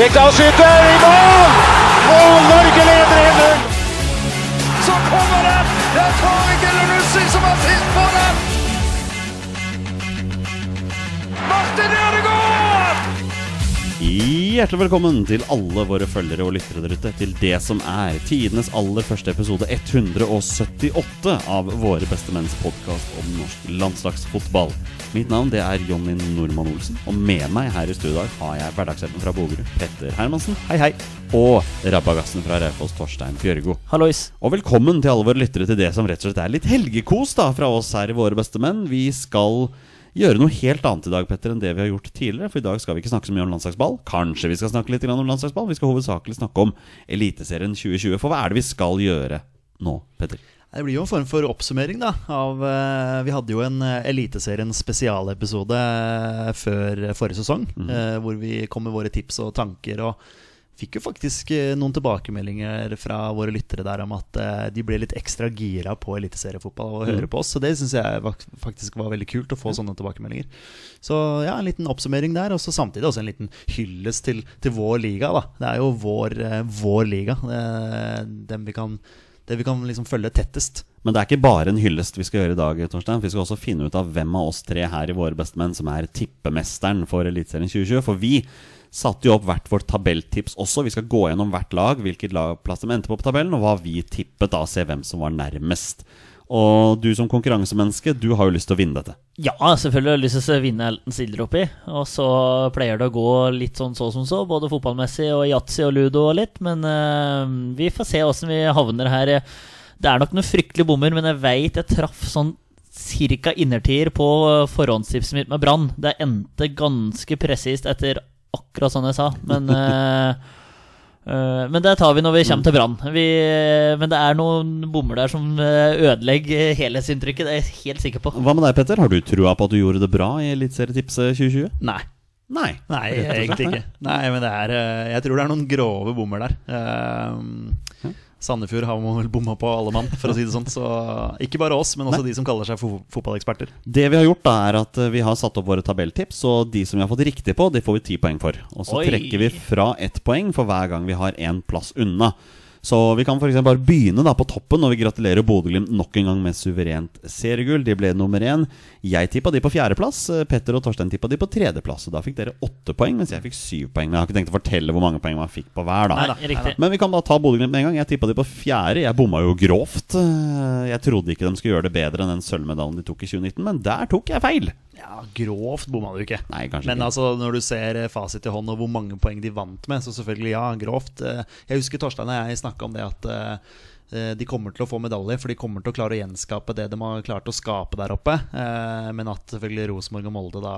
Rekdal skyter i mål! Og Norge leder 1-0! Så kommer den! Det er Tariq Elunussi som har sist på den! Hjertelig velkommen til alle våre følgere og lyttere der ute til det som er tidenes aller første episode 178 av Våre beste menns podkast om norsk landslagsfotball. Mitt navn det er Jonny Normann Olsen, og med meg her i studio i dag har jeg hverdagshelten fra Bogerud, Petter Hermansen. Hei, hei. Og rabagassen fra Raufoss, Torstein Bjørgo. Hallois. Og velkommen til alle våre lyttere til det som rett og slett er litt helgekos da fra oss her i Våre beste menn. Vi skal gjøre noe helt annet i dag Petter, enn det vi har gjort tidligere. For i dag skal vi ikke snakke så mye om landslagsball. Kanskje vi skal snakke litt om landslagsball. Vi skal hovedsakelig snakke om Eliteserien 2020. For hva er det vi skal gjøre nå, Petter? Det blir jo en form for oppsummering, da. Av, eh, vi hadde jo en eh, Eliteserien spesialepisode eh, før forrige sesong. Mm. hvor vi kom med våre tips og tanker. Og fikk jo faktisk eh, noen tilbakemeldinger fra våre lyttere der om at eh, de ble litt ekstra gira på eliteseriefotball og høre på oss. Så det syns jeg faktisk var veldig kult å få sånne tilbakemeldinger. Så ja, en liten oppsummering der, og så samtidig også en liten hyllest til, til vår liga. da Det er jo vår, eh, vår liga. Den vi kan, det vi kan liksom følge tettest. Men det er ikke bare en hyllest vi skal gjøre i dag, Torstein. Vi skal også finne ut av hvem av oss tre her i Våre bestemenn som er tippemesteren for Eliteserien 2020. For vi satte jo opp hvert vårt tabelltips også. Vi skal gå gjennom hvert lag, hvilket lagplass de endte på på tabellen, og hva vi tippet, da, se hvem som var nærmest. Og du som konkurransemenneske, du har jo lyst til å vinne dette. Ja, selvfølgelig har jeg lyst til å vinne Elton stiller oppi. Og så pleier det å gå litt sånn så som så, både fotballmessig og yatzy og ludo og litt. Men uh, vi får se åssen vi havner her. Det er nok noen fryktelige bommer, men jeg veit jeg traff sånn cirka innertier på forhåndstipset mitt med Brann. Det endte ganske presist etter akkurat sånn jeg sa, men eh, eh, men det tar vi når vi kommer til Brann. Men det er noen bommer der som eh, ødelegger helhetsinntrykket. Det er jeg helt sikker på. Hva med deg, Petter? Har du trua på at du gjorde det bra i Eliteserietipset 2020? Nei. Nei. Nei, egentlig ikke. Nei, men det er eh, Jeg tror det er noen grove bommer der. Eh, Sandefjord har vel bomma på alle mann, for å si det sånn. Så ikke bare oss, men også de som kaller seg fo fotballeksperter. Det vi har gjort, da er at eh, vi har satt opp våre tabelltips, og de som vi har fått riktig på, de får vi ti poeng for. Og så Oi. trekker vi fra ett poeng for hver gang vi har én plass unna. Så vi kan for bare begynne da på toppen, når vi gratulerer Bodø-Glimt nok en gang med suverent seriegull. De ble nummer én. Jeg tippa de på fjerdeplass. Petter og Torstein tippa de på tredjeplass. Og da fikk dere åtte poeng, mens jeg fikk syv poeng. Men jeg har ikke tenkt å fortelle hvor mange poeng man fikk på hver, da. Nei, da. Men vi kan da ta Bodø-Glimt med en gang. Jeg tippa de på fjerde. Jeg bomma jo grovt. Jeg trodde ikke de skulle gjøre det bedre enn den sølvmedaljen de tok i 2019, men der tok jeg feil. Ja, grovt bomma du ikke. Nei, Men ikke. altså, når du ser eh, fasit i hånd og hvor mange poeng de vant med, så selvfølgelig, ja, grovt. Eh, Jeg husker Torstein og jeg snakka om det at eh, de kommer til å få medaljer, for de kommer til å klare å gjenskape det de har klart å skape der oppe. Men at selvfølgelig Rosenborg og Molde da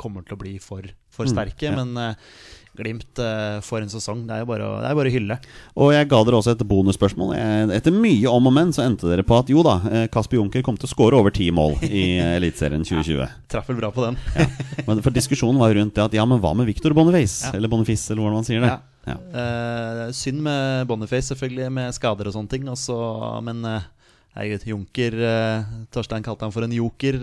kommer til å bli for, for sterke. Mm, ja. Men uh, Glimt uh, for en sesong. Det er jo bare å, er bare å hylle. Og jeg ga dere også et bonusspørsmål. Etter mye om og men så endte dere på at jo da, eh, Kasper Junker kom til å skåre over ti mål i Eliteserien 2020. Traff vel bra på den. Men for diskusjonen var rundt det at ja, men hva med Victor Boniface? Ja. Eller Boniface, eller hvordan man sier det. Ja. Ja. Eh, synd med Boniface, selvfølgelig, med skader og sånne ting. Også, men uh, Junker Torstein kalte han for en joker.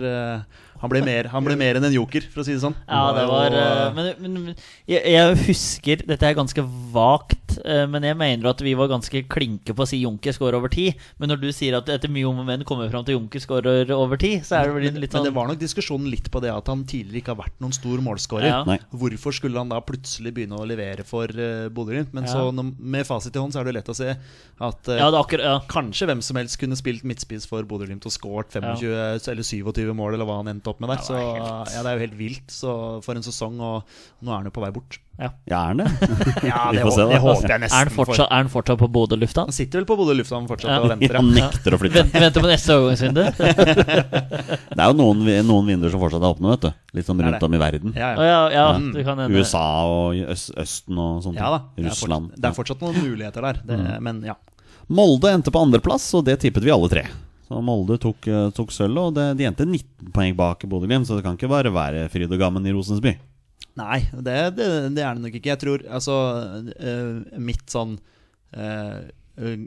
Han, ble mer, han ble mer enn en joker, for å si det sånn. Ja, det var eh, eh, Men, men men jeg, jeg husker Dette er ganske vagt, eh, men jeg mener at vi var ganske klinke på å si Junker scorer over tid. Men når du sier at etter mye om og men kommer fram til Junker scorer over ti, så er det vel litt men sånn det var nok diskusjonen litt på det at han tidligere ikke har vært noen stor målskårer. Ja. Hvorfor skulle han da plutselig begynne å levere for uh, Bodø-Glimt? Men Ja. så med fasit i hånd så er det lett å se at eh, Ja, det akkurat ja. Kanskje hvem som helst kunne spilt midtspiss for Bodø-Glimt og skåret 25 eller 27 mål, eller hva han endte endte opp med der. Så ja, det er jo helt vilt så for en sesong, og nå er han jo på vei bort. Ja. Ja, er han det? Ja, det, håper, det håper jeg nesten Er han fortsatt, er han fortsatt på Bodø lufthavn? Han sitter vel på Bodø lufthavn fortsatt Ja. og venter. Han nekter å flytte. Venter på neste overgangsvindu. Det er jo noen, noen vinduer som fortsatt er åpne, vet du. Litt sånn rundt om i verden. Ja, ja. ja, ja, du kan hende USA og øst, Østen og sånt. ja da. Det er, Russland. fortsatt, det er fortsatt noen muligheter der. Det, Mm. Men ja. Molde endte på andreplass, og det tippet vi alle tre. Så Molde tok, eh, tok sølv, og det, de endte 19 poeng bak Bodø-Glimt, så det kan ikke bare være fryd og gammen i Rosensby. Nei, det, det, det er det nok ikke. Jeg tror altså uh, Mitt sånn eh,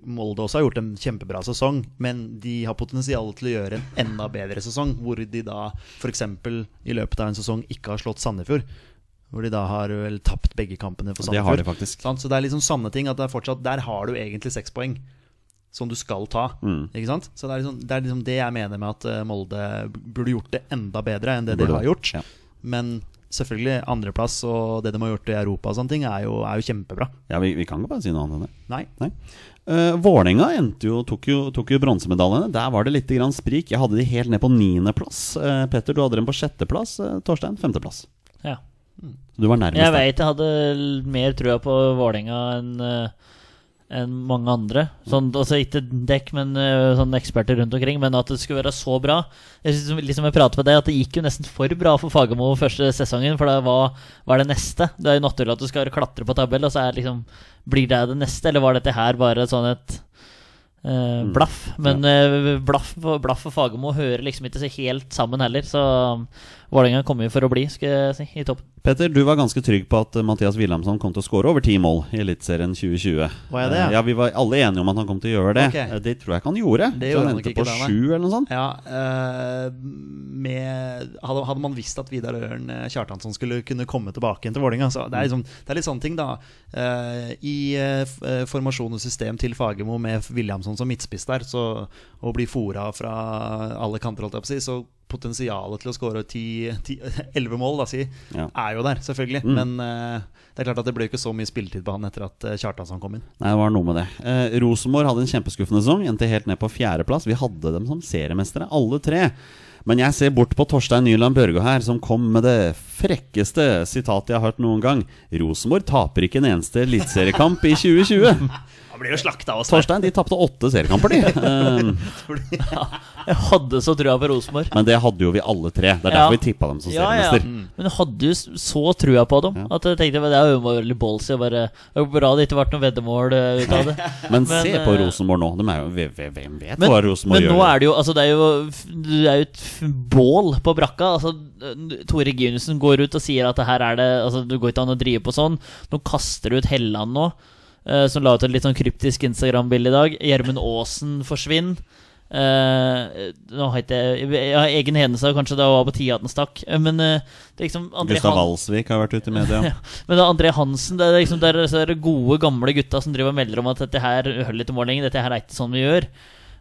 Molde også har gjort en kjempebra sesong, men de har potensial til å gjøre en enda bedre sesong, hvor de da f.eks. i løpet av en sesong ikke har slått Sandefjord. Hvor de da har vel tapt begge kampene for Sandefjord. Det har de faktisk. Så det er liksom sanne ting at det er fortsatt Der har du egentlig seks poeng som du skal ta. Mm. Ikke sant? Så det er, liksom, det er liksom det jeg mener med at eh, Molde burde gjort det enda bedre enn det de har gjort. ja. Men selvfølgelig, andreplass og det de har gjort i Europa og sånne ting, er jo, er jo kjempebra. Ja, vi, vi kan ikke bare si noe annet enn det. Nei. Nei. Uh, Vålerenga tok jo, tok jo bronsemedaljene. Der var det litt grann sprik. Jeg hadde de helt ned på niendeplass. Uh, Petter, du hadde dem på sjetteplass. Uh, Torstein, femteplass. Ja. Så du var nærmest. Jeg veit jeg hadde mer trua på Vålerenga enn eh, enn mange andre. Sånn, altså Ikke dekk, men eh, sånne eksperter rundt omkring. Men at det skulle være så bra. Jeg synes, liksom jeg prater med deg At det gikk jo nesten for bra for Fagermo første sesongen. For det var, hva er det neste? Det er jo naturlig at du skal klatre på tabell, og så er liksom Blir det det neste, eller var dette her bare sånn et eh, blaff? Men uh, blaff, blaff og Fagermo hører liksom ikke så helt sammen heller. Så um, Vålerenga kommer jo for å bli, skal jeg si, i toppen. Petter, du var ganske trygg på at uh, Mathias Wilhelmsson kom til å skåre over ti mål i Eliteserien 2020. Var jeg det? Uh, ja, Vi var alle enige om at han kom til å gjøre det. Okay. Uh, Det tror jeg ikke han gjorde. Det Så gjorde han han endte på sju eller noe sånt. Ja, uh, med, hadde, hadde man visst at Vidar Øren eh, Kjartansson skulle kunne komme tilbake igjen til Vålerenga så det, er liksom, det er litt sånne ting, da. Eh, I eh, eh, formasjon og system til Fagermo med Williamson som midtspiss der, så å bli fora fra alle kanter, holdt jeg på å si, så potensialet til å skåre 11 mål, da, si, Ja. er jo der, selvfølgelig. Men uh, det er klart at det ble ikke så mye spilletid på han etter at uh, Kjartansson kom inn. Nei, det var noe med det. Eh, Rosenborg hadde en kjempeskuffende sesong. Endte helt ned på fjerdeplass. Vi hadde dem som seriemestere, alle tre. Men jeg ser bort på Torstein Nyland Børgo her, som kom med det frekkeste sitatet jeg har hørt noen gang. Rosenborg taper ikke en eneste eliteseriekamp i 2020. Blir jo slakta av oss. Torstein, de tapte åtte seriekamper, de. Eh, Jeg hadde så trua på Rosenborg. men det hadde jo vi alle tre. Det er derfor Ja. vi tippa dem som Ja, ja. seriemester. Men jeg hadde jo så trua på dem at jeg tenkte det er jo veldig ballsy. bare- bra det ikke ble noe veddemål eh, ut av det. Men, Men, se på eh, Rosenborg nå. De er jo, hvem- vet Men, hva Rosenborg men gjør? nå er det jo altså det er jo, det er jo et bål på brakka. Altså, Tore Ginussen går ut og sier at det her er det Altså, det går ikke an å drive på sånn. Nå kaster du ut Helland nå, som la ut et litt sånn kryptisk Instagram-bilde i dag. Gjermund Aasen forsvinner. Uh, nå har jeg Jeg har egen hendelse, kanskje det var på tide at den stakk. Eh, Men uh, det er liksom André Gustav Walsvik har vært ute i media. men det er André Hansen Det er liksom det er disse gode, gamle gutta som driver og melder om at dette her holder ikke mål lenger. Dette her er ikke sånn vi gjør.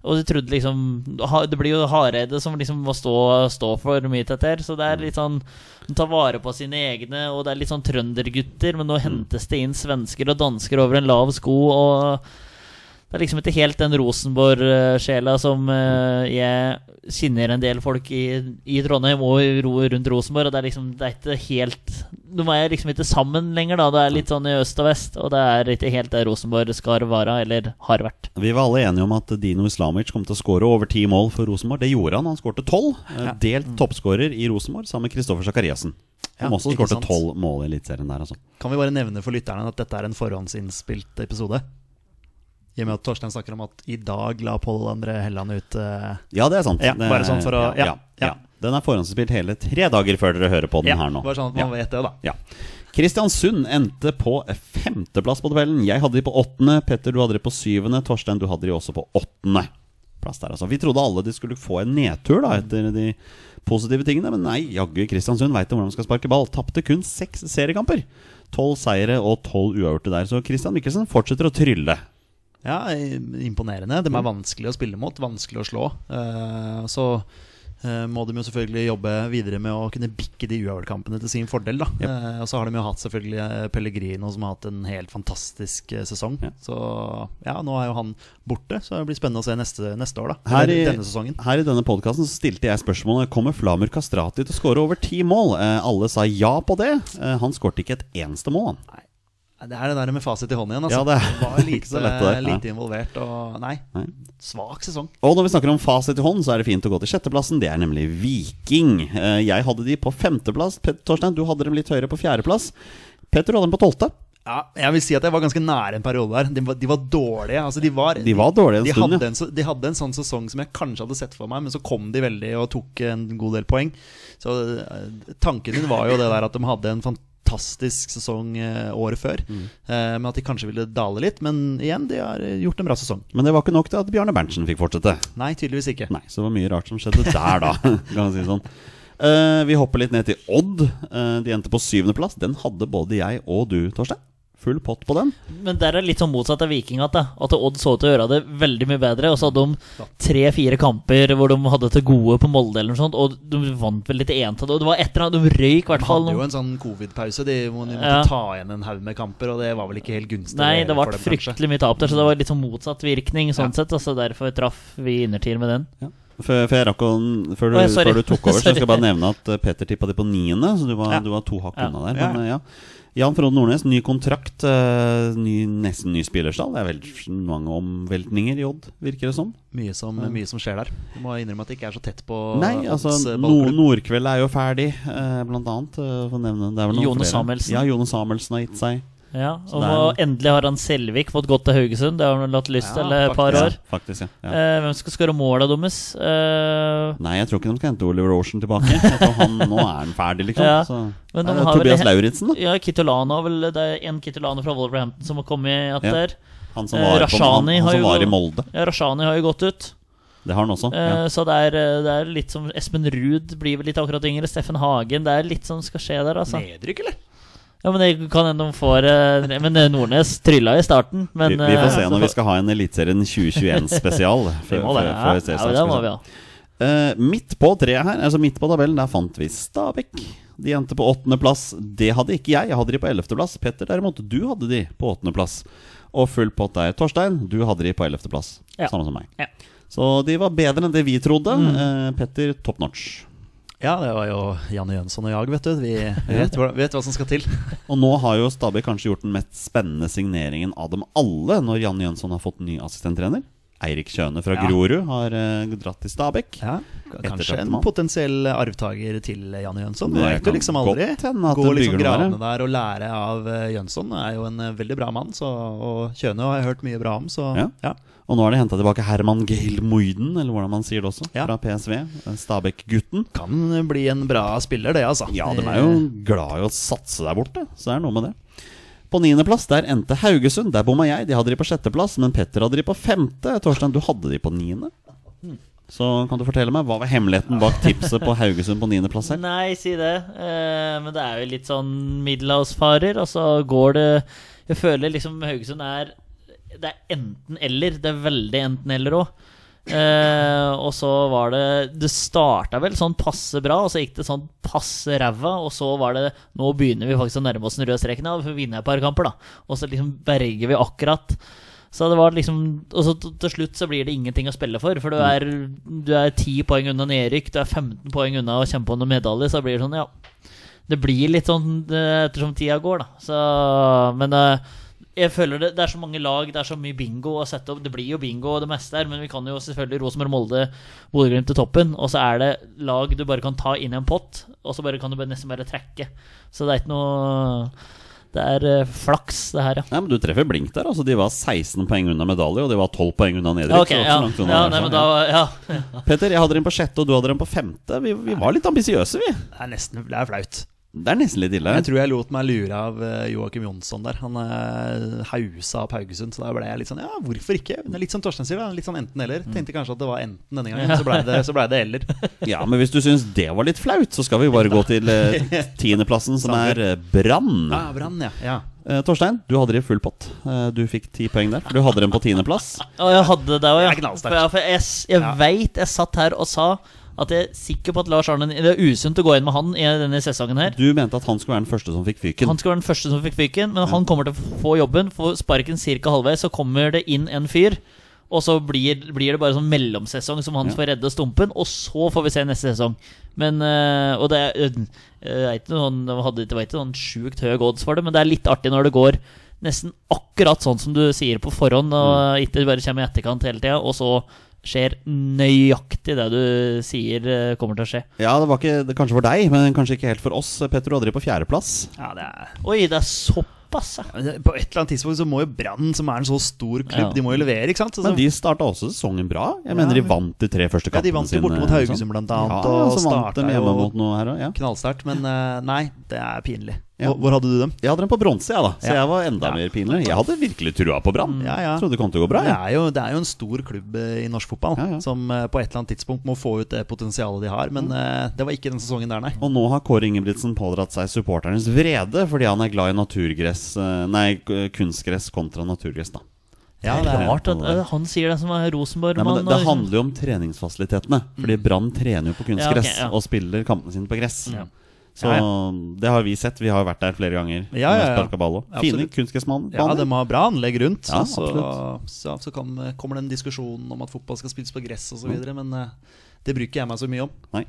Og du trodde liksom Det blir jo Hareide som liksom må stå, stå for mye til dette. Så det er litt sånn De tar vare på sine egne, og det er litt sånn trøndergutter. Men nå hentes det inn svensker og dansker over en lav sko, og det er liksom ikke helt den Rosenborg-sjela som eh, jeg kjenner en del folk i, i Trondheim og ro rundt Rosenborg. Og det er liksom Det er ikke helt De er liksom ikke sammen lenger, da. Det er litt sånn i øst og vest, og det er ikke helt det Rosenborg skal være, eller har vært. Vi var alle enige om at Dino Islamic kom til å skåre over ti mål for Rosenborg. Det gjorde han. Han skårte tolv. Ja. Delt toppskårer i Rosenborg sammen med Kristoffer Sakariassen. Som Ja, også skårte tolv mål i Eliteserien der, altså. Kan vi bare nevne for lytterne at dette er en forhåndsinnspilt episode? I og med at Torstein snakker om at i dag la Pål André Helland ut uh, Ja, det er sant. Ja, bare sånn for å- ja, ja, ja. ja. Den er forhåndsspilt hele tre dager før dere hører på den her nå. Bare sånn at man vet det, da. Ja. Kristiansund endte på femteplass på tabellen. Jeg hadde de på åttende. Petter, du hadde de på syvende. Torstein, du hadde de også på åttende. Plass der, altså. Vi trodde alle de skulle få en nedtur da etter de positive tingene, men nei, jaggu Kristiansund veit hvordan de skal sparke ball. Tapte kun seks seriekamper. Tolv seire og tolv uavgjorte der. Så Christian Mikkelsen fortsetter å trylle. Ja, imponerende. De er vanskelig å spille mot, vanskelig å slå. Eh, så eh, må de jo selvfølgelig jobbe videre med å kunne bikke de uavgjortkampene til sin fordel. da Yep. Og så har de jo hatt selvfølgelig eh, Pellegrino, som har hatt en helt fantastisk eh, sesong. Ja. Så ja, nå er jo han borte, så det blir spennende å se neste, neste år, da. Her i, denne sesongen. her i denne podkasten stilte jeg spørsmålet Kommer Flamur Kastrati til å skåre over ti mål. Eh, alle sa ja på det. Eh, han skårte ikke et eneste mål. Han. Nei, Det er det der med fasit i hånden igjen. Altså. Ja, det var lite, lite involvert. Og nei, Nei. svak sesong. Og når vi snakker om fasit i hånd, så er det fint å gå til sjetteplassen. Det er nemlig Viking. Eh, Jeg hadde de på femteplass. Torstein, du hadde dem litt høyere på fjerdeplass. Petter, du hadde dem på tolvte. Ja, jeg vil si at jeg var ganske nære en periode der. De var, de var dårlige. Altså, de, var, De var dårlige en de stund, hadde en, de hadde en sånn sesong som jeg kanskje hadde sett for meg, men så kom de veldig og tok en god del poeng. Så eh, tanken min var jo det der at de hadde en fantastisk sesong eh, året før. Mm. Eh, men at de kanskje ville dale litt. Men igjen, de har eh, gjort en bra sesong. Men det var ikke nok til at Bjarne Berntsen fikk fortsette. Nei, tydeligvis ikke. Nei, så det var mye rart som skjedde der, da. Kan man si sånn. Eh, vi hopper litt ned til Odd. Eh, de endte på syvendeplass. Den hadde både jeg og du, Torstein. Full pott på den. Men der er det litt sånn motsatt av Viking at, at Odd så ut til å gjøre det veldig mye bedre. Og så hadde de tre-fire kamper hvor de hadde til gode på Molde, eller noe sånt, og de vant vel litt entall. Og det var et eller annet, de røyk i hvert De hadde jo en sånn covid-pause de, hvor de måtte Ja. ta igjen en haug med kamper, og det var vel ikke helt gunstig. Nei, det ble kanskje. fryktelig mye tap der, så det var litt sånn motsatt virkning. sånn Ja. sett, altså Derfor traff vi innertier med den. Før, før, jeg rakk å, før, du, Å, før du tok over, så skal jeg bare nevne at Peter Petter tippa det på niende. Så du var, Ja. du var to hakk Ja. unna der. Men, eh, ja. Jan Frode Nordnes, ny kontrakt. eh, ny, nesten ny spillerstall. Det er vel mange omveltninger i Odd, virker det som. Mye som, mye som skjer der. Du må innrømme at det ikke er så tett på Nei, altså eh, ballklubb. Nordkveld er jo ferdig, eh, blant annet. for å nevne, det er vel noen Jone flere. Samuelsen. Ja, Jone Samuelsen har gitt seg. Ja, og nå endelig har han Selvik fått gått til Haugesund. Det har han hatt lyst Ja, et par år. Ja, faktisk, ja. ja. Eh, hvem skal skåre måla deres? Eh, Nei, jeg tror ikke de skal hente Oliver Ocean tilbake. Jeg tror han, nå er han ferdig, liksom. Ja, Så, men de har Tobias Lauritzen, da. ja, Kitolano vel Det er en Kitolano fra Wolverhampton som har kommet Ja. der. Han som Eh, var, eh, han, Rashani han har som jo- i Molde. Ja, Rashani har jo gått ut. Det har han også. Eh, Ja. Så det er, eh, det er litt som Espen Ruud blir vel litt akkurat yngre. Steffen Hagen. Det er litt som skal skje der, altså. Nedrykk, eller? Ja, men det kan hende de får eh, Men eh, Nordnes trylla i starten. Men, vi, vi får eh, se når vi skal ha en Eliteserien 2021-spesial. Vi må det. Ja, ja, det må vi ha. Eh, midt på treet her, altså midt på tabellen, der fant vi Stabæk. De endte på åttendeplass. Det hadde ikke jeg. Jeg hadde de på ellevteplass. Petter derimot, du hadde de på åttendeplass. Og full pott der. Torstein, du hadde de på ellevteplass. Ja. Samme som meg. Ja. Så de var bedre enn det vi trodde. Mm. Petter top notch. Ja, det var jo Janne Jønsson og jeg, vet du. Vi vet, hva- vet hva som skal til. Og nå har jo Stabæk kanskje gjort den mest spennende signeringen av dem alle, når Janne Jønsson har fått ny assistenttrener. Eirik Kjøne fra. Grorud har uh, dratt til Stabekk. Ja, Kanskje en potensiell arvtaker til Janne Jønsson. Det vet kan liksom aldri. Gå liksom gravene der og lære av eh, Jønsson. Er jo en eh, veldig bra mann, så, og Kjøne har jeg hørt mye bra om, så Ja. ja. Og nå har de henta tilbake Herman Gehl Moiden, eller hvordan man sier det også, Ja. fra PSV. Stabæk-gutten. Kan bli en bra spiller, det, altså. Ja, de er jo glad i å satse der borte, så det er noe med det. På niendeplass der endte Haugesund. Der bomma jeg. De hadde de på sjetteplass, men Petter hadde de på femte. Torstein, du hadde de på niende. Så kan du fortelle meg, hva var hemmeligheten bak tipset på Haugesund på niendeplass her? Nei, si det. Eh, men det er jo litt sånn middelhavsfarer, og så går det Jeg føler liksom Haugesund er Det er enten-eller. Det er veldig enten-eller òg. Eh, og så var det Det starta vel sånn passe bra, og så gikk det sånn passe ræva. Og så var det Nå begynner vi faktisk å nærme oss den røde streken. Vi vinner et par kamper, da. Og så liksom berger vi akkurat. Så det var liksom Og så til slutt så blir det ingenting å spille for. For du er, du er 10 poeng unna nedrykk, du er 15 poeng unna å kjempe om noen medaljer. Så blir det sånn, ja Det blir litt sånn eh, ettersom tida går, da. Så Men eh, jeg føler det, det er så mange lag, det er så mye bingo å sette opp. Det blir jo bingo og det meste her, men vi kan jo selvfølgelig Rosenborg, Molde, Bodø-Glimt til toppen. Og så er det lag du bare kan ta inn i en pott, og så bare kan du bare nesten bare trekke. Så det er ikke noe Det er eh, flaks, det her, ja. Nei, men Du treffer blink der. altså De var 16 poeng unna medalje, og de var 12 poeng unna nedrykk. Ok, så det var ja. ja. ja. Petter, jeg hadde dem på sjette, og du hadde dem på femte. Vi, vi var litt ambisiøse, vi. Det er nesten det er flaut. Det er nesten litt ille. Jeg tror jeg lot meg lure av uh, Joakim Jonsson der. Han uh, hausa opp Haugesund, så da ble jeg litt sånn Ja, hvorfor ikke? Det er litt som Torstein sier, da. Litt sånn enten-eller. Tenkte kanskje at det var enten denne gangen, så ble det, ble det eller. Ja, men hvis du syns det var litt flaut, så skal vi bare gå til eh, tiendeplassen, som er eh, Brann. Ja, Brann, ja. ja. Eh, Torstein, du hadde det i full pott. Eh, du fikk ti poeng der. Du hadde dem på tiendeplass. Og jeg hadde det òg, ja. Jeg, s- jeg veit jeg satt her og sa At jeg er sikker på at Lars Arne Det er usunt å gå inn med han i denne sesongen her. Du mente at han skulle være den første som fikk fyken. Han skulle være den første som fikk fyken, men han kommer til å få jobben. Får sparken ca. halvveis, så kommer det inn en fyr. Og så blir, blir det bare sånn mellomsesong som han Ja. får redde stumpen, og så får vi se neste sesong. Men øh, Og det er øh, ikke noen, hadde- ikke noen sjukt høy odds for det, men det er litt artig når det går nesten akkurat sånn som du sier på forhånd, og ikke bare kommer i etterkant hele tida, og så skjer nøyaktig det du sier øh, kommer til å skje. Ja, det var ikke, det, kanskje for deg, men kanskje ikke helt for oss. Petter Odri på fjerdeplass. Ja, det er Oi, det er såpass, ja. Ja, På et eller annet tidspunkt så må jo Brann, som er en så stor klubb, Ja. de må jo levere, ikke sant? Så, Men de starta også sesongen bra. Jeg mener de vant de tre første Ja, de vant vant jo borte mot Haugesund sånn. blant annet, Ja, og så vant de hjemme mot noe her òg. Ja. knallsterkt. Men eh, nei, det er pinlig. Ja. Hvor, hvor hadde du dem? Jeg hadde dem på bronse, ja, da. Så jeg var enda mer pinlig. Jeg hadde virkelig trua på Brann. Trodde det kom til å gå bra. Det er, jo, det er jo en stor klubb eh, i norsk fotball som eh, på et eller annet tidspunkt må få ut det potensialet de har. Men eh, det var ikke den sesongen der, nei. Og nå har Kåre Ingebrigtsen pådratt seg supporternes vrede fordi han er glad i naturgress Nei, kunstgress kontra naturgress, da. Ja, det er rart at han sier det som er Rosenborg-mann. det, det handler jo om treningsfasilitetene. Fordi Brann trener jo på kunstgress Ja, okay, ja. og spiller kampene sine på gress. Ja. Så Ja, det har vi sett. Vi har vært der flere ganger. Ja, ja, ja. Fine kunstgressbaner. ja, de har bra anlegg rundt. Ja, så så, så kan, kommer det en diskusjon om at fotball skal spilles på gress osv., men eh, det bruker jeg meg så mye om. Nei.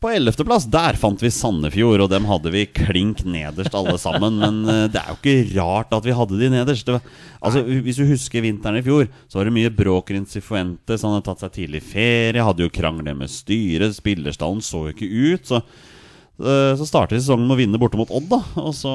På ellevteplass der fant vi Sandefjord, og dem hadde vi klink nederst alle sammen. Men eh, det er jo ikke rart at vi hadde de nederst. Var, altså, Hvis du husker vinteren i fjor, så var det mye bråk rundt Cifuentes. Han hadde tatt seg tidlig ferie, hadde jo krangler med styret. Spillerstallen så jo ikke ut. Så eh, så starter sesongen med å vinne borte mot Odd, da. Og så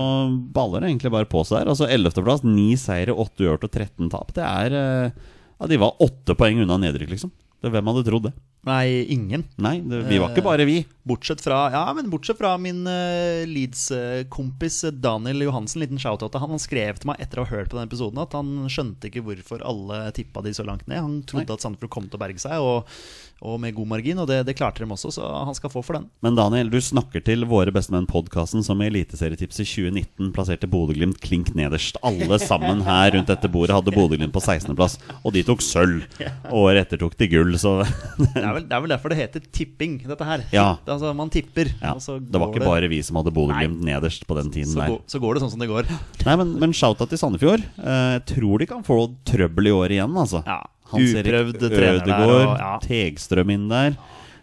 baller det egentlig bare på seg der. Altså 11.-plass, 9 seire, 8 uavgjort og 13 tap. Det er eh, Ja, de var åtte poeng unna nedrykk, liksom. Det, hvem hadde trodd det? Nei, ingen. Nei, det, vi var ikke bare vi. Bortsett fra, ja, men bortsett fra min uh, Leeds-kompis Daniel Johansen, liten shout-out til han. Han skrev til meg etter å ha hørt på den episoden at han skjønte ikke hvorfor alle tippa de så langt ned. Han trodde at Sandefjord kom til å berge seg, og, og med god margin. Og det, det klarte de også, så han skal få for den. Men Daniel, du snakker til Våre bestemenn-podkasten som i Eliteserietipset 2019 plasserte Bodø-Glimt klink nederst. Alle sammen her rundt dette bordet hadde Bodø-Glimt på 16.-plass, og de tok sølv. Året etter tok de gull, så Det er vel, det er vel derfor det heter tipping, dette her. Ja. Altså, man tipper. ja, Det var ikke ikke bare vi som hadde Bodø-Glimt nederst på den tiden så, der. går, så går det sånn som det går. Nei, men, men shout-out til Sandefjord. Eh, Jeg tror de kan få trøbbel i år igjen, altså. Ja, Hans uprøvd trener der, og- ja. Tegstrøm inn der.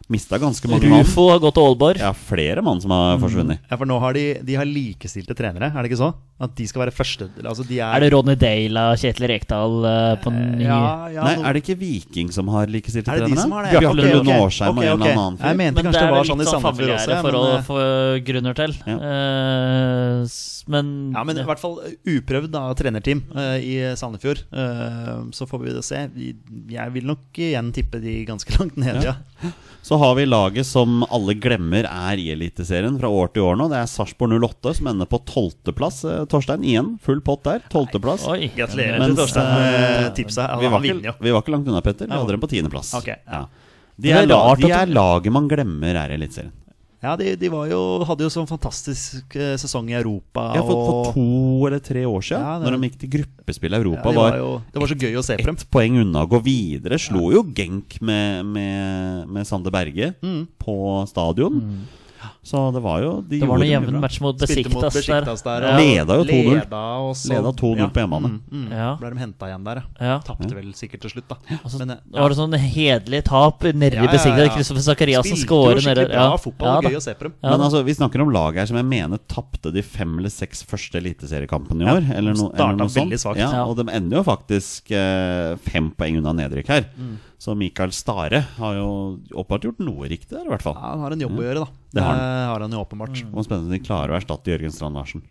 Mista ganske mange mann. Rufo har gått til Aalborg. Ja, flere mann som har forsvunnet. Ja, for nå har de, de har likestilte trenere, er det ikke så? At de skal være første altså de er, Er det Ronny Dale og Kjetil Rekdal eh, på ny Ja, ja, Nei, er det ikke Viking som har likestilte trenere? Er det de som har det? Bjarte Ok, ok. Lund Årsheim Ok, og en eller annen Jeg fyr. mente Men kanskje det det er var sånn i sånn Sandefjord også. Men forhold Men, litt for grunner til. Ja. Uh, men, ja, men i hvert fall uprøvd da, trenerteam uh, i Sandefjord. Uh, så får vi det se. Jeg vil nok igjen tippe de ganske langt ned, ja. Så har vi laget som alle glemmer er i Eliteserien fra år til år nå. Det er Sarpsborg 08 som ender på tolvteplass. Eh, Torstein, igjen full pott der. Tolvteplass. Gratulerer Mens, til Torstein eh, med tipset. Vi var, ikke, jo. vi var ikke langt unna, Petter. Vi hadde dem på tiendeplass. Okay, ja. Ja. De, Det er er la, de er laget man glemmer er i Eliteserien. Ja, de, de var jo, hadde jo sånn fantastisk eh, sesong i Europa. Ja, for, for to eller tre år siden, Ja, det- når de gikk til gruppespill i ja, Europa, de var var jo, Det var så gøy å se på dem. ett poeng unna å gå videre. Slo jo Genk med, med, med Sander Berge Mm. på stadion. Så det var jo de Det var noe gjorde jevn match mot Spilte Besiktas der. Der. Ja. Leda jo 2-0. Leda, Leda 2-0 på hjemmebane. Mm, mm. Ja. Ble de henta igjen der, ja. Ja. Tapte vel sikkert til slutt, da. Altså, Men, eh, var det sånn hederlig tap nede Ja, ja, Besiktas. ja. Kristoffer Sakariassen Spilte scorer jo nede. skikkelig bra fotball. Ja, gøy å se på dem. Ja, Men altså, vi snakker om lag her som jeg mener tapte de fem eller seks første eliteseriekampene i Ja, år. eller, no, eller noe sånt. Svagt. Ja, Ja. og de ender jo faktisk eh, fem poeng unna nedrykk her. Mm. Så Mikael Stare har jo åpenbart gjort noe riktig der, i hvert fall. Ja, han har en jobb å gjøre, da. Det har han. Eh, har han jo åpenbart. Og spennende om de klarer å erstatte Jørgen Strand Larsen.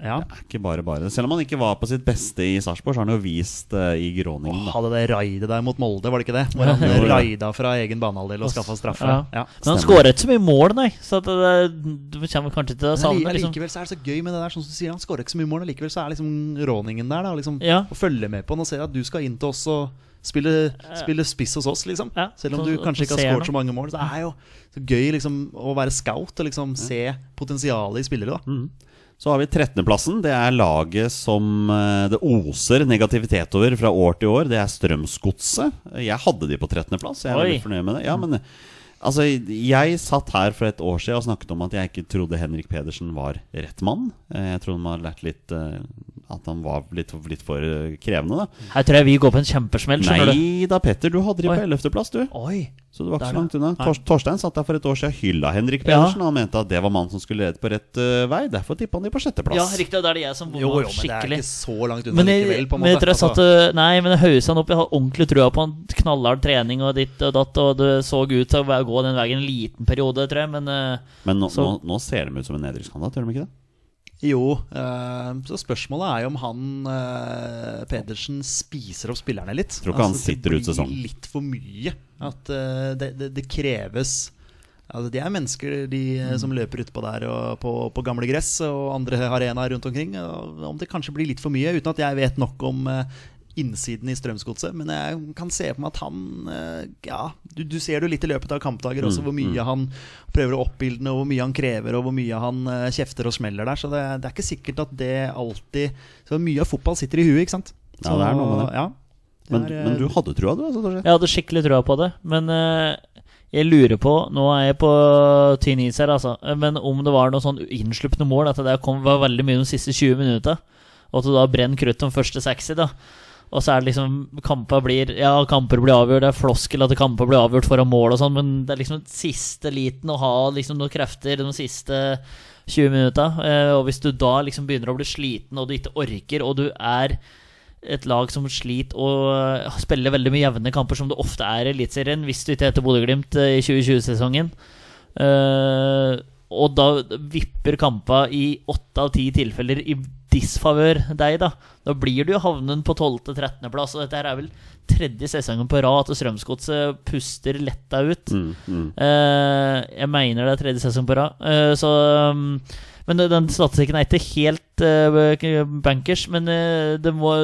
Ja. Det er ikke bare bare. Selv om han ikke var på sitt beste i Sarpsborg, så har han jo vist uh, i Groningen. Åh, Hadde det raidet der mot Molde, var det ikke det? Hvor han Jo, jo. raida fra egen banehalvdel og skaffa straffe. Ja. Ja. Men han skårer ikke så mye mål, nei. Så det, det, du kommer kanskje til å savne Likevel liksom. Allikevel så er det så gøy med det der, sånn som du sier, han skårer ikke så mye mål. og likevel så er liksom råningen der, da. Liksom, Ja. Å følge med på han og se at du skal inn til oss og spille, spille spiss hos oss, liksom. Ja, Selv om du så, kanskje ikke har skåret så mange mål. Så det er jo så gøy liksom å være scout og liksom se potensialet i spillere, da. Mm. Så har vi 13.-plassen. Det er laget som eh, det oser negativitet over fra år til år. Det er Strømsgodset. Jeg hadde de på 13.-plass. Jeg er Oi. veldig fornøyd med det. Ja, men Altså, jeg satt her for et år siden og snakket om at jeg ikke trodde Henrik Pedersen var rett mann. Eh, Jeg trodde man hadde lært litt eh, at han var litt, litt for krevende, da. Her tror jeg vi går på en kjempesmell. Nei da, Petter, du hadde de på ellevteplass, 11.-plass, du. Oi. Så du var ikke så langt unna. Tor Torstein satt der for et år siden og hylla Henrik Ja. Pedersen. Han mente at det var mannen som skulle lede på rett uh, vei. Derfor tippa han de på sjetteplass. Ja, riktig. og det er det jeg som bomma Jo, jo, men det er ikke så langt unna Men jeg, likevel, på en men jeg tror jeg satt Altså, Nei, men jeg hausa han opp. Jeg har ordentlig trua på han. Knallhard trening og ditt og datt, og det så ut til å gå den veien en liten periode, tror jeg, men uh, Men nå, Så- nå, nå ser de ut som en nedrykkskandidat, gjør de ikke det? Jo, eh, så spørsmålet er jo om han eh, Pedersen spiser opp spillerne litt. Altså, Tror ikke han sitter ut Det blir litt for mye. At eh, det, det, det kreves Altså, de er mennesker de mm. som løper utpå der og på, på gamle gress og andre arenaer rundt omkring. Og om det kanskje blir litt for mye, uten at jeg vet nok om innsiden i Strømsgodset. Men jeg kan se på meg at han eh, Ja, du, du ser det jo litt i løpet av kampdager også, Mm, hvor mye han prøver å oppildne, og hvor mye han krever, og hvor mye han eh, kjefter og smeller der. Så det, det er ikke sikkert at det alltid Så mye av fotball sitter i huet, ikke sant? Ja, det er noe med det. Ja, det Men, er, eh, men du hadde trua, du? Altså, jeg hadde skikkelig trua på det. Men uh, jeg lurer på Nå er jeg på tynn is her, altså. Men om det var noe sånn innslupne mål, at det kom, var veldig mye de siste 20 minutta. Og at du da brenner krutt om første 60, da. Og så er det liksom Kamper blir Ja, kamper blir avgjort. Det er floskel at kamper blir avgjort foran mål og sånn, men det er liksom siste liten å ha liksom noen krefter de siste 20 minutta. Eh, og hvis du da liksom begynner å bli sliten, og du ikke orker, og du er et lag som sliter og eh, spiller veldig mye jevne kamper, som det ofte er i Eliteserien, hvis du ikke heter Bodø-Glimt eh, i 2020-sesongen. Eh, og da vipper kampa i åtte av ti tilfeller i disfavør deg, da. Da blir du jo havnen på 12.-13.-plass, og dette her er vel tredje sesongen på rad at Strømsgodset puster letta ut. Mm, mm. Uh, jeg mener det er tredje sesong på rad. uh, så um, Men den statistikken er ikke helt uh, bankers. Men uh, det må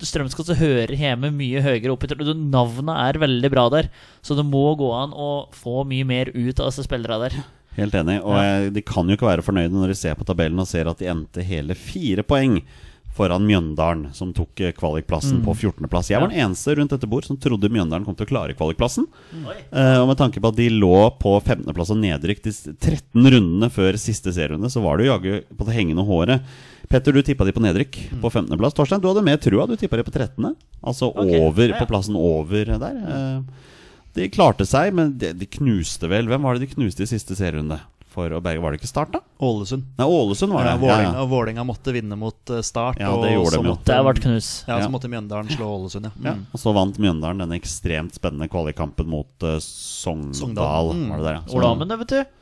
Strømsgodset hører hjemme mye høyere opp. i tro- Navnet er veldig bra der, så det må gå an å få mye mer ut av disse spillerne der. Helt enig. Og jeg, de kan jo ikke være fornøyde når de ser på tabellen og ser at de endte hele fire poeng foran Mjøndalen, som tok kvalikplassen kvalikplassen på 14.-plass. Jeg var den eneste rundt dette bord som trodde Mjøndalen kom til å klare kvalikplassen. Eh, og med tanke på at de lå på 15.-plass og nedrykk de 13 rundene før siste serierunde, så var det jo jaggu på det hengende håret. Petter, du tippa de på nedrykk på 15.-plass. Torstein, du hadde mer trua. Du tippa de på 13., altså okay. over ja, ja. på plassen over der. Eh, de klarte seg, men de, de knuste vel Hvem var det de knuste i siste serierunde? For å berge Var det ikke Start, da? Ålesund. Nei, Ålesund var det. Ja, Vålerenga, og Vålinga måtte vinne mot eh, Start. Ja, det gjorde så de måtte- Det ble knus. Ja, Ja. så måtte Mjøndalen slå Ålesund, ja. Ja, Mm. og så vant Mjøndalen den ekstremt spennende kvalikkampen mot uh, Sogndal. Sogndal. Mm. Var det der, ja. Det, vet du.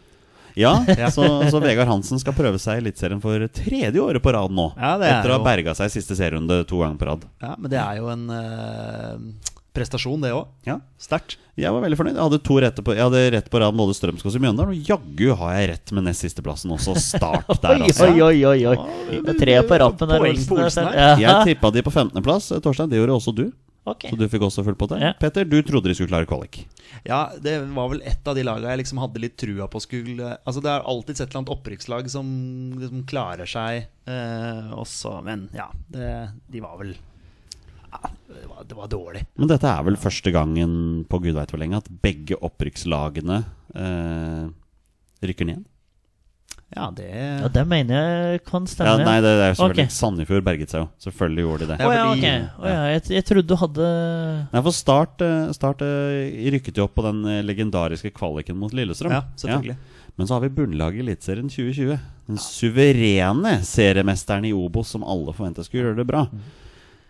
Ja, så, så Vegard Hansen skal prøve seg i Eliteserien for tredje året på rad nå. Ja, det er etter å ha berga seg i siste serierunde to ganger på rad. Ja, Men det er jo en eh, prestasjon, det òg. Ja, Sterkt. Jeg var veldig fornøyd. Jeg hadde, to rette på, jeg hadde rett på rad både Strømskog og Mjøndalen, og jaggu har jeg rett med nest sisteplassen også. Start der, altså. oi, oi, oi, oi. Det er tre på rappen der. Ja. Jeg tippa de på 15.-plass, Torstein. Det gjorde også du. Okay. Så du fikk også full på det. Ja. Petter, du trodde de skulle klare kvalik. Ja, det var vel et av de lagene jeg liksom hadde litt trua på skulle Altså Det er alltid et eller annet opprykkslag som liksom klarer seg eh, også, men ja, det, de var vel det, var, det var dårlig. Men dette er vel første gangen på gud veit hvor lenge at begge opprykkslagene eh, rykker ned? Ja, det Ja, det mener jeg kan Ja, stemme. nei, det er selvfølgelig okay. Sandefjord berget seg jo. Selvfølgelig gjorde de det. Ja, Å ja, fordi- ok. Å ja, jeg, jeg trodde du hadde Nei, for Start, eh, start eh, rykket jo opp på den eh, legendariske kvaliken mot Lillestrøm. Ja, selvfølgelig. Men så har vi bunnlaget i Eliteserien 2020. Den suverene seriemesteren i Obos som alle forventa skulle gjøre det bra. Mm.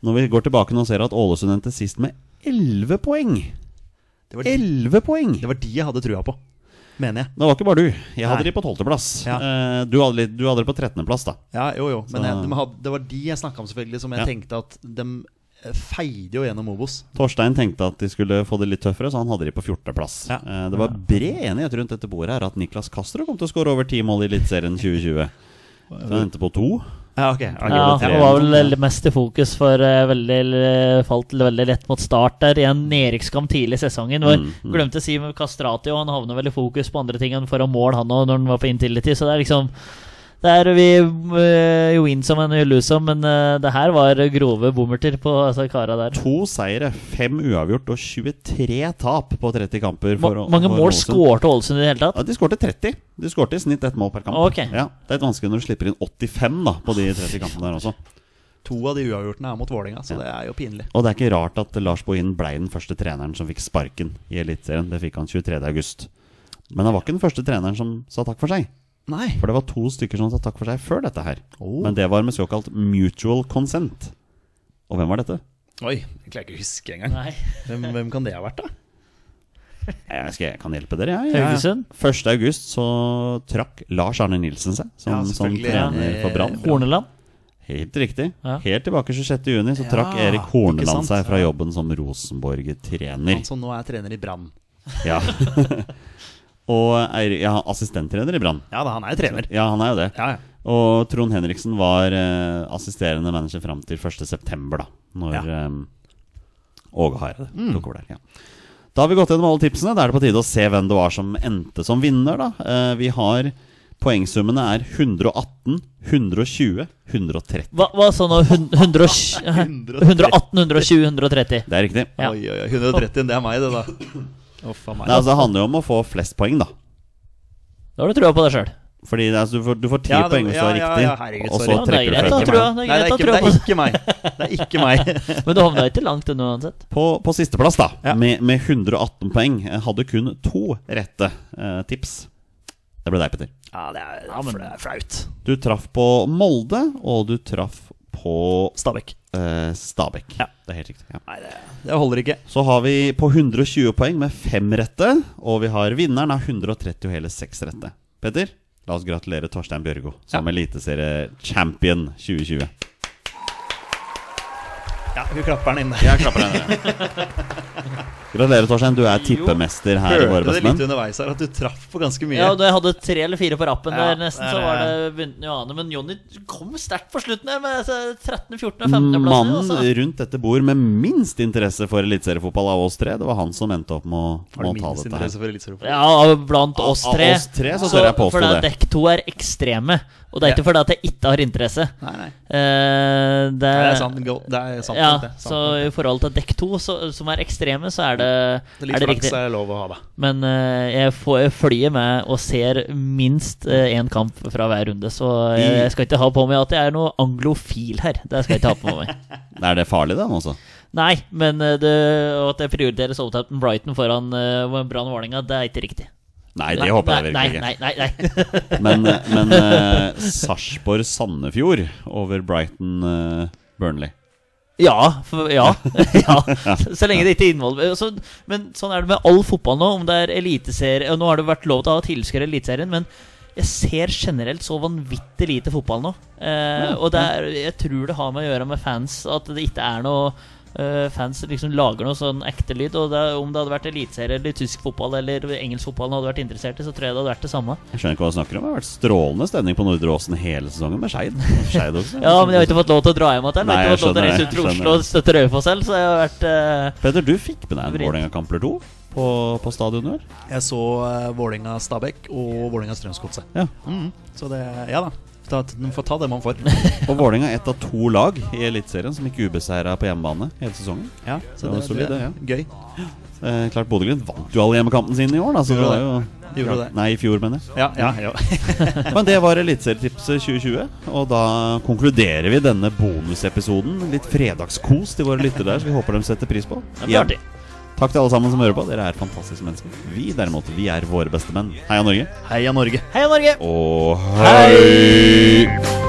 Når vi går tilbake nå og ser at Ålesund endte sist med 11 poeng. Det var, de, 11 poeng! det var de jeg hadde trua på, mener jeg. Det var ikke bare du. Jeg hadde Nei. de på 12.-plass. Ja. Eh, du, hadde du hadde de på 13.-plass, da. Ja, jo, jo. Men jeg, de hadde, det var de jeg snakka om, selvfølgelig, som jeg Ja. tenkte at de eh, feide jo gjennom Obos. Torstein tenkte at de skulle få det litt tøffere, så han hadde de på 14.-plass. Ja. Eh, det var bred enighet rundt dette bordet her at Niklas Castro kom til å skåre over ti mål i Eliteserien 2020. Så han endte på to. Ja, ok. Han Ja, det var vel mest i fokus for uh, veldig, falt veldig lett mot start der i en nedrykkskamp tidlig i sesongen. Hvor Mm, mm. Glemte Simen Kastrati, og han havna vel i fokus på andre ting enn foran mål, han òg, når han var på Intility. Så det er liksom Det er vi uh, win some and you lose some, men uh, det her var grove bommerter på altså, kara der. To seire, fem uavgjort og 23 tap på 30 kamper. Ma mange for mål skårte Ålesund i det hele tatt? Ja, De skårte 30. De skårte i snitt ett mål per kamp. Okay. Ja, det er litt vanskelig når du slipper inn 85 da på de 30 kampene der også. To av de uavgjortene er mot Vålerenga, så det er jo pinlig. Og det er ikke rart at Lars Bohin ble den første treneren som fikk sparken i Eliteserien. Det fikk han 23. august. Men han var ikke den første treneren som sa takk for seg. Nei. For det var to stykker som sa takk for seg før dette her. Oh. Men det var med såkalt mutual consent. Og hvem var dette? Oi, jeg klarer ikke å huske engang. Nei. Hvem, hvem kan det ha vært, da? Jeg, skal, jeg kan hjelpe dere, jeg. Ja. 1. august så trakk Lars Arne Nilsen seg som, Ja, som trener for Brann. Horneland? Helt riktig. Ja. Helt tilbake 26. juni så Ja, trakk Erik Horneland seg fra jobben som Rosenborg-trener. Han som nå er trener i Brann. Ja. Og er ja, assistenttrener i Brann. Ja da, han er jo trener. Ja, han er jo det. Ja, ja. Og Trond Henriksen var eh, assisterende manager fram til 1.9., da. Når Ja. eh, Åge Hareide tok over der. Ja. Da har vi gått gjennom alle tipsene. Da er det på tide å se hvem det var som endte som vinner, da. Eh, vi har Poengsummene er 118, 120, 130. Hva, hva sa nå? 118, 120, 130? Det er riktig. Ja. Oi, oi, oi. 130, det er meg, det, da. Uff meg. Nei, altså, det handler jo om å få flest poeng, da. Da har du trua på deg sjøl. Fordi er, altså, du, får, du får ti Ja, det- poeng hvis du har ja, ja, riktig, ja, herregud, og så. Ja, er trekker du fra. Det det det er ikke meg. Det er ikke meg. Men du havna ikke langt unna uansett. På, på sisteplass, da, Ja. med, med 118 poeng, eh, hadde kun to rette eh, tips. Det ble deg, Petter. Ja, det er, det er flaut. Du traff på Molde, og du traff på Stabæk. eh, Stabæk. Ja. Det er helt riktig. Ja. Nei, det, det holder ikke. Så har vi på 120 poeng med fem rette, og vi har vinneren av 130 og hele seks rette. Petter, la oss gratulere Torstein Bjørgo som Ja. eliteserie-champion 2020. Ja, vi klapper den inn. Jeg klapper den. Gratulerer, Torstein. Du er tippemester her i Våre Hørte det litt underveis her at du traff på ganske mye. Ja, og Da jeg hadde tre eller fire på rappen Ja, der, nesten, så var det. begynte å ane. Men Jonny kom sterkt på slutten her med altså, 13., 14. og 15. plass. Mannen rundt dette bord med minst interesse for eliteseriefotball av oss tre, det var han som endte opp med å, med å ta dette her. for? Ja, blant oss tre. av tre. oss tre så tør jeg påstå for det. det. Dekk to er ekstreme. Og det er ikke fordi at jeg ikke har interesse. Nei, nei. Eh, det, Det er sant. go- Det er sant Ja, det. Sant så i forhold til dekk to, så, som er ekstreme, så er det, det er Litt det flaks riktig. er lov å ha, da. Men eh, jeg får jeg flyr med og ser minst én kamp fra hver runde. Så jeg, jeg skal ikke ha på meg at jeg er noe anglofil her. Det skal jeg ikke ha på meg. Er det farlig, da? også? Nei, men eh, det, at jeg prioriterer Southampton Brighton foran uh, Brann Vålerenga, det er ikke riktig. Nei, det håper jeg nei, virkelig nei, ikke. nei, nei, nei. Men, men uh, Sarpsborg-Sandefjord over Brighton-Burnley. Ja, for, ja, ja. Så, lenge det ikke involverer så, Men sånn er det med all fotball nå. Om det er eliteserie Nå har det vært lov til å ha tilskuere i Eliteserien, men jeg ser generelt så vanvittig lite fotball nå. Eh, og det er, jeg tror det har med å gjøre med fans at det ikke er noe eh, Fans liksom lager noe sånn ekte lyd. Og det, om det hadde vært eliteserie eller tysk fotball eller engelsk fotball hadde vært interessert i, så tror jeg det hadde vært det samme. Jeg skjønner ikke hva du snakker om. Det har vært strålende stemning på Nordre Åsen hele sesongen med Skeid. Ja, men jeg har ikke fått lov til å dra hjem igjen. Jeg har ikke fått lov til å reise ut fra Oslo og støtte Raufoss selv, så jeg har vært uh, Peder, du fikk med deg en. Vålerenga-kamp eller to på, på stadionet? Jeg så uh, Vålerenga-Stabæk og Vålerenga-Strømsgodset. Ja. Mm, så det Ja da. Ta, de får ta det man får. Og Vålerenga er ett av to lag i Eliteserien som gikk ubeseira på hjemmebane hele sesongen. Ja, så Det var solid, det, ja. Gøy. Eh, klart Bodø-Glimt vant jo alle hjemmekampene sine i år, da. Så det var jo det. Det. Nei, i fjor, mener jeg. Ja, ja, ja. Men det var Eliteserietipset 2020. Og da konkluderer vi denne bonusepisoden. Litt fredagskos til våre lyttere der, så vi håper de setter pris på. Det blir artig. Takk til alle sammen som hører på. Dere er fantastiske mennesker. Vi derimot, vi er våre beste menn. Heia Norge. Heia Norge. Heia Norge! Og hei!